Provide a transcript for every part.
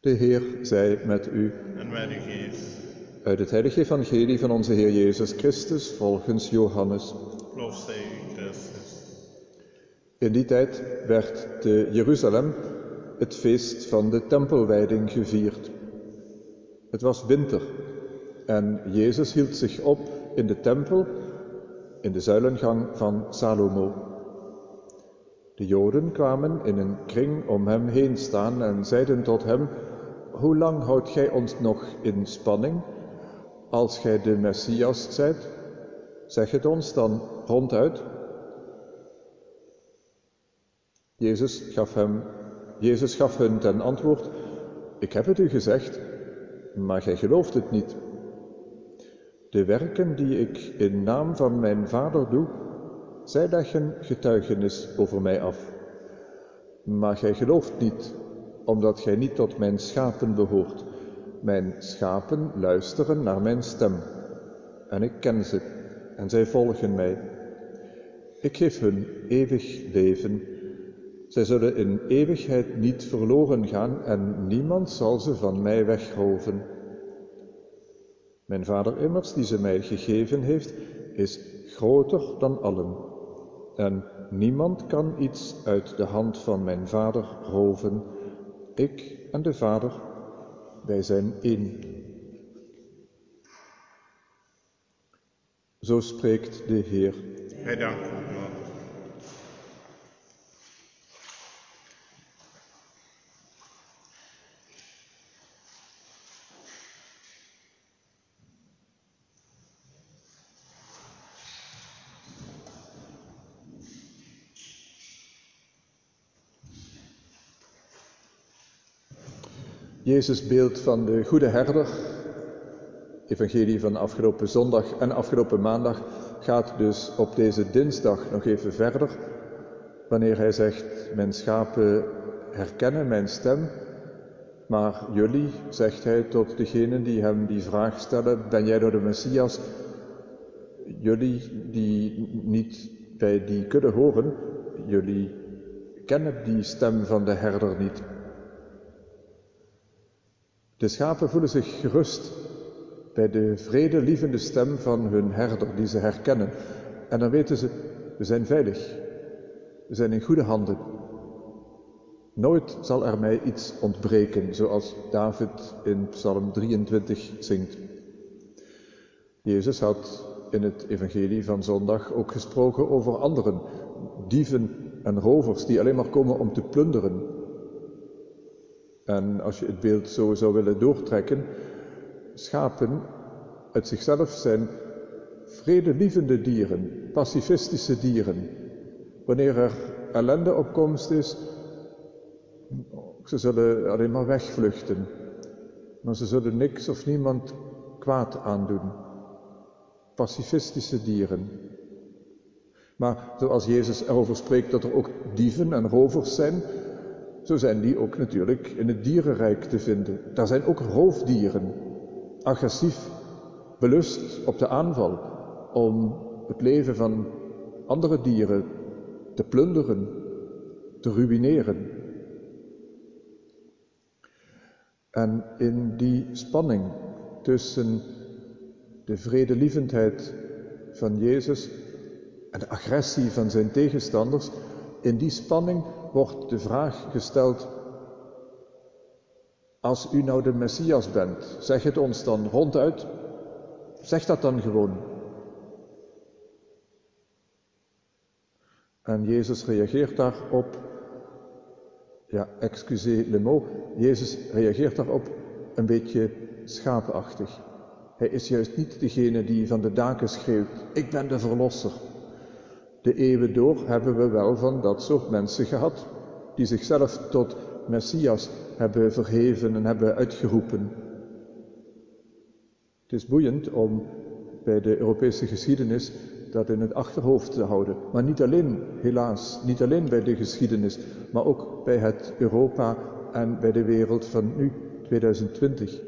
De Heer zij met u. En met uw geest. Uit het heilige evangelie van onze Heer Jezus Christus volgens Johannes. Loof zij u, Christus. In die tijd werd te Jeruzalem het feest van de tempelwijding gevierd. Het was winter en Jezus hield zich op in de tempel in de zuilengang van Salomo. De Joden kwamen in een kring om hem heen staan en zeiden tot hem: Hoe lang houdt gij ons nog in spanning? Als gij de Messias zijt, zeg het ons dan ronduit. Jezus gaf, hem, Jezus gaf hun ten antwoord: Ik heb het u gezegd, maar gij gelooft het niet. De werken die ik in naam van mijn Vader doe, zij leggen getuigenis over mij af. Maar gij gelooft niet, omdat gij niet tot mijn schapen behoort. Mijn schapen luisteren naar mijn stem, en ik ken ze, en zij volgen mij. Ik geef hun eeuwig leven. Zij zullen in eeuwigheid niet verloren gaan, en niemand zal ze van mij wegroven. Mijn Vader immers, die ze mij gegeven heeft, is groter dan allen. En niemand kan iets uit de hand van mijn Vader roven. Ik en de Vader, wij zijn één. Zo spreekt de Heer. Danken Jezus beeld van de goede herder, evangelie van afgelopen zondag en afgelopen maandag, gaat dus op deze dinsdag nog even verder, wanneer hij zegt, mijn schapen herkennen mijn stem, maar jullie, zegt hij tot degenen die hem die vraag stellen, ben jij door de Messias? Jullie die niet bij die kudde horen, jullie kennen die stem van de herder niet. De schapen voelen zich gerust bij de vredelievende stem van hun herder die ze herkennen. En dan weten ze, we zijn veilig. We zijn in goede handen. Nooit zal er mij iets ontbreken, zoals David in Psalm 23 zingt. Jezus had in het evangelie van zondag ook gesproken over anderen, dieven en rovers die alleen maar komen om te plunderen, en als je het beeld zo zou willen doortrekken, schapen uit zichzelf zijn vredelievende dieren, pacifistische dieren. Wanneer er ellende op komst is, ze zullen alleen maar wegvluchten. Maar ze zullen niks of niemand kwaad aandoen. Pacifistische dieren. Maar zoals Jezus erover spreekt dat er ook dieven en rovers zijn, zo zijn die ook natuurlijk in het dierenrijk te vinden. Daar zijn ook roofdieren, agressief, belust op de aanval om het leven van andere dieren te plunderen, te ruïneren. En in die spanning tussen de vredelievendheid van Jezus en de agressie van zijn tegenstanders, in die spanning wordt de vraag gesteld, als u nou de Messias bent, zeg het ons dan ronduit, zeg dat dan gewoon. En Jezus reageert daarop, ja, excusez le mot, Jezus reageert daarop een beetje schapenachtig. Hij is juist niet degene die van de daken schreeuwt, ik ben de verlosser. De eeuwen door hebben we wel van dat soort mensen gehad, die zichzelf tot Messias hebben verheven en hebben uitgeroepen. Het is boeiend om bij de Europese geschiedenis dat in het achterhoofd te houden. Maar niet alleen, helaas, niet alleen bij de geschiedenis, maar ook bij het Europa en bij de wereld van nu, 2020.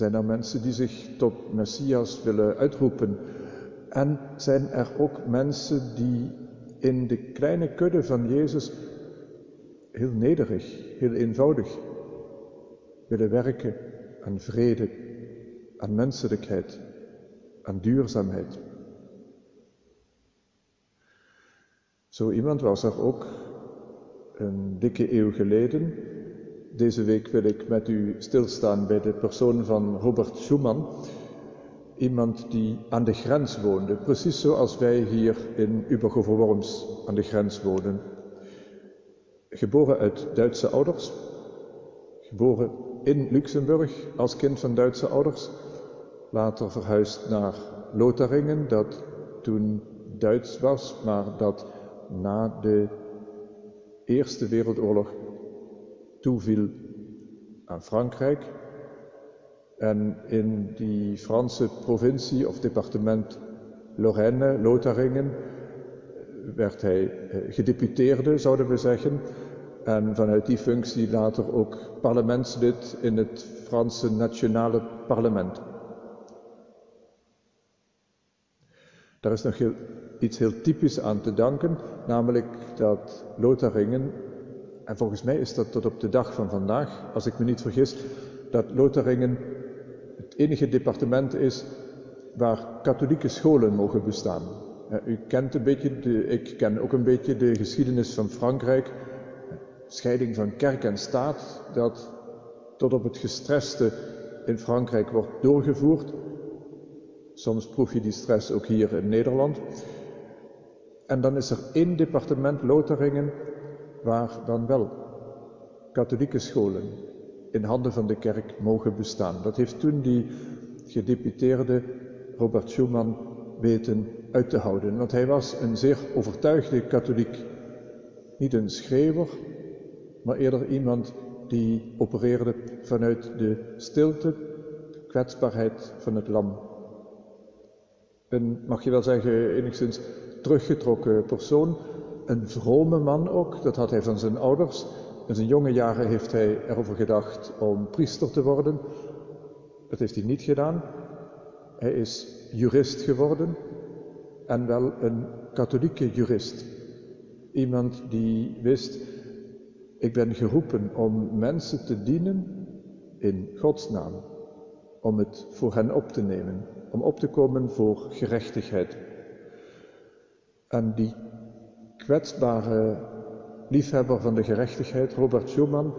Zijn er mensen die zich tot Messias willen uitroepen? En zijn er ook mensen die in de kleine kudde van Jezus heel nederig, heel eenvoudig willen werken aan vrede, aan menselijkheid, aan duurzaamheid. Zo iemand was er ook een dikke eeuw geleden. Deze week wil ik met u stilstaan bij de persoon van Robert Schumann. Iemand die aan de grens woonde, precies zoals wij hier in Ubergover-Worms aan de grens wonen. Geboren uit Duitse ouders, geboren in Luxemburg als kind van Duitse ouders, later verhuisd naar Lotharingen, dat toen Duits was, maar dat na de Eerste Wereldoorlog toeviel aan Frankrijk. En in die Franse provincie of departement Lorraine, Lotharingen, werd hij eh, gedeputeerde, zouden we zeggen. En vanuit die functie later ook parlementslid in het Franse nationale parlement. Daar is nog iets heel typisch aan te danken, namelijk dat Lotharingen, en volgens mij is dat tot op de dag van vandaag, als ik me niet vergis, dat Lotharingen het enige departement is waar katholieke scholen mogen bestaan. U kent een beetje, de, ik ken ook een beetje de geschiedenis van Frankrijk, scheiding van kerk en staat, dat tot op het gestreste in Frankrijk wordt doorgevoerd. Soms proef je die stress ook hier in Nederland. En dan is er één departement Lotharingen waar dan wel katholieke scholen in handen van de kerk mogen bestaan. Dat heeft toen die gedeputeerde Robert Schumann weten uit te houden. Want hij was een zeer overtuigde katholiek. Niet een schreeuwer, maar eerder iemand die opereerde vanuit de stilte, kwetsbaarheid van het lam. Een, mag je wel zeggen, enigszins teruggetrokken persoon. Een vrome man ook, dat had hij van zijn ouders. In zijn jonge jaren heeft hij erover gedacht om priester te worden. Dat heeft hij niet gedaan. Hij is jurist geworden en wel een katholieke jurist. Iemand die wist, ik ben geroepen om mensen te dienen in Gods naam, om het voor hen op te nemen, om op te komen voor gerechtigheid. En die kwetsbare liefhebber van de gerechtigheid, Robert Schumann,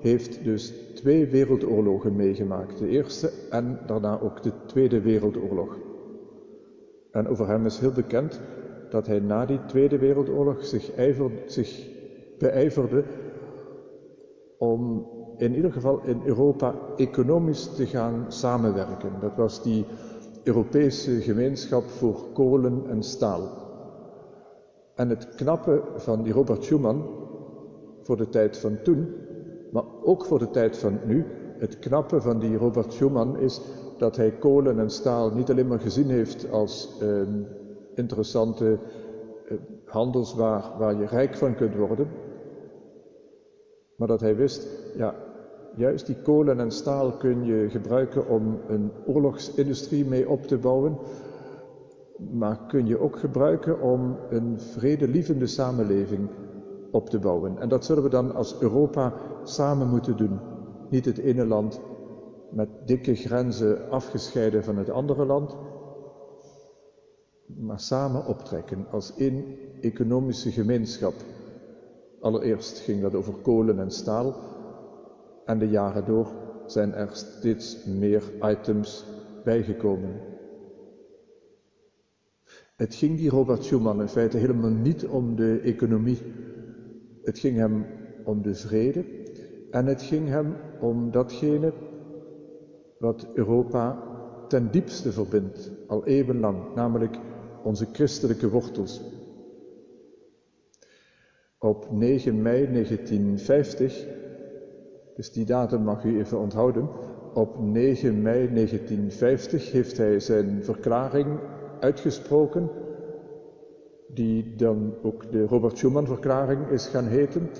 heeft dus twee wereldoorlogen meegemaakt. De Eerste en daarna ook de Tweede Wereldoorlog. En over hem is heel bekend dat hij na die Tweede Wereldoorlog zich, zich beijverde om in ieder geval in Europa economisch te gaan samenwerken. Dat was die Europese gemeenschap voor kolen en staal. En het knappe van die Robert Schuman voor de tijd van toen, maar ook voor de tijd van nu, het knappe van die Robert Schuman is dat hij kolen en staal niet alleen maar gezien heeft als eh, interessante eh, handelswaar waar je rijk van kunt worden, maar dat hij wist, ja, juist die kolen en staal kun je gebruiken om een oorlogsindustrie mee op te bouwen, maar kun je ook gebruiken om een vredelievende samenleving op te bouwen. En dat zullen we dan als Europa samen moeten doen. Niet het ene land met dikke grenzen afgescheiden van het andere land, maar samen optrekken als één economische gemeenschap. Allereerst ging dat over kolen en staal en de jaren door zijn er steeds meer items bijgekomen. Het ging die Robert Schuman in feite helemaal niet om de economie. Het ging hem om de vrede en het ging hem om datgene wat Europa ten diepste verbindt, al eeuwenlang, namelijk onze christelijke wortels. Op 9 mei 1950, dus die datum mag u even onthouden, op 9 mei 1950 heeft hij zijn verklaring uitgesproken, die dan ook de Robert Schuman-verklaring is gaan heten.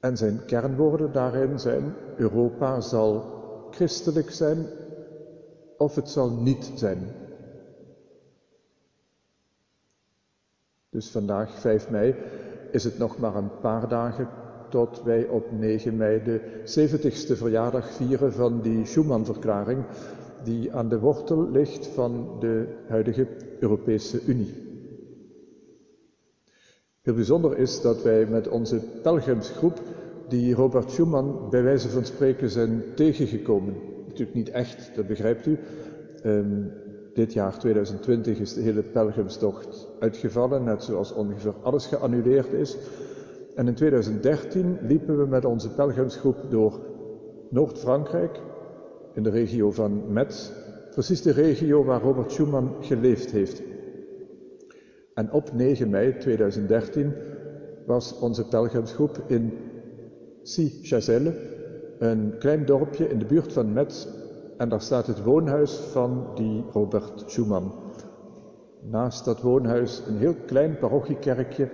En zijn kernwoorden daarin zijn: Europa zal christelijk zijn of het zal niet zijn. Dus vandaag, 5 mei, is het nog maar een paar dagen tot wij op 9 mei de 70ste verjaardag vieren van die Schuman-verklaring, die aan de wortel ligt van de huidige Europese Unie. Heel bijzonder is dat wij met onze pelgrimsgroep, die Robert Schuman bij wijze van spreken zijn tegengekomen. Natuurlijk niet echt, dat begrijpt u. Um, dit jaar 2020 is de hele pelgrimstocht uitgevallen, net zoals ongeveer alles geannuleerd is. En in 2013 liepen we met onze pelgrimsgroep door Noord-Frankrijk, in de regio van Metz, precies de regio waar Robert Schuman geleefd heeft. En op 9 mei 2013 was onze pelgrimsgroep in Si-Chazelle, een klein dorpje in de buurt van Metz, en daar staat het woonhuis van die Robert Schuman. Naast dat woonhuis een heel klein parochiekerkje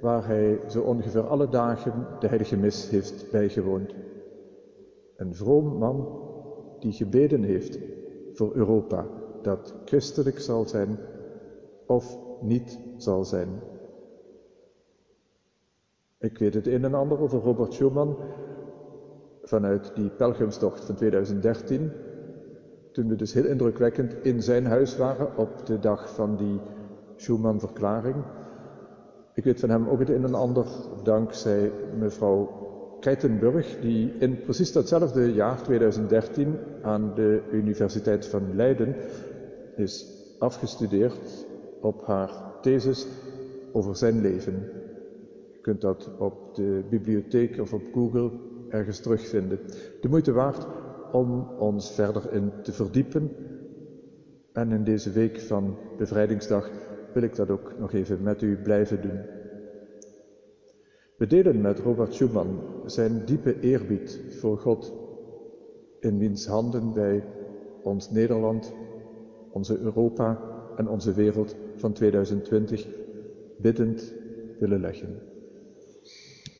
waar hij zo ongeveer alle dagen de heilige mis heeft bijgewoond. Een vroom man die gebeden heeft voor Europa, dat christelijk zal zijn of niet zal zijn. Ik weet het een en ander over Robert Schuman vanuit die pelgrimstocht van 2013, toen we dus heel indrukwekkend in zijn huis waren op de dag van die Schuman-verklaring. Ik weet van hem ook het een en ander dankzij mevrouw Keitenburg, die in precies datzelfde jaar, 2013, aan de Universiteit van Leiden is afgestudeerd op haar thesis over zijn leven. Je kunt dat op de bibliotheek of op Google ergens terugvinden. De moeite waard om ons verder in te verdiepen. En in deze week van bevrijdingsdag wil ik dat ook nog even met u blijven doen. We delen met Robert Schuman zijn diepe eerbied voor God, in wiens handen wij ons Nederland, onze Europa en onze wereld van 2020 biddend willen leggen.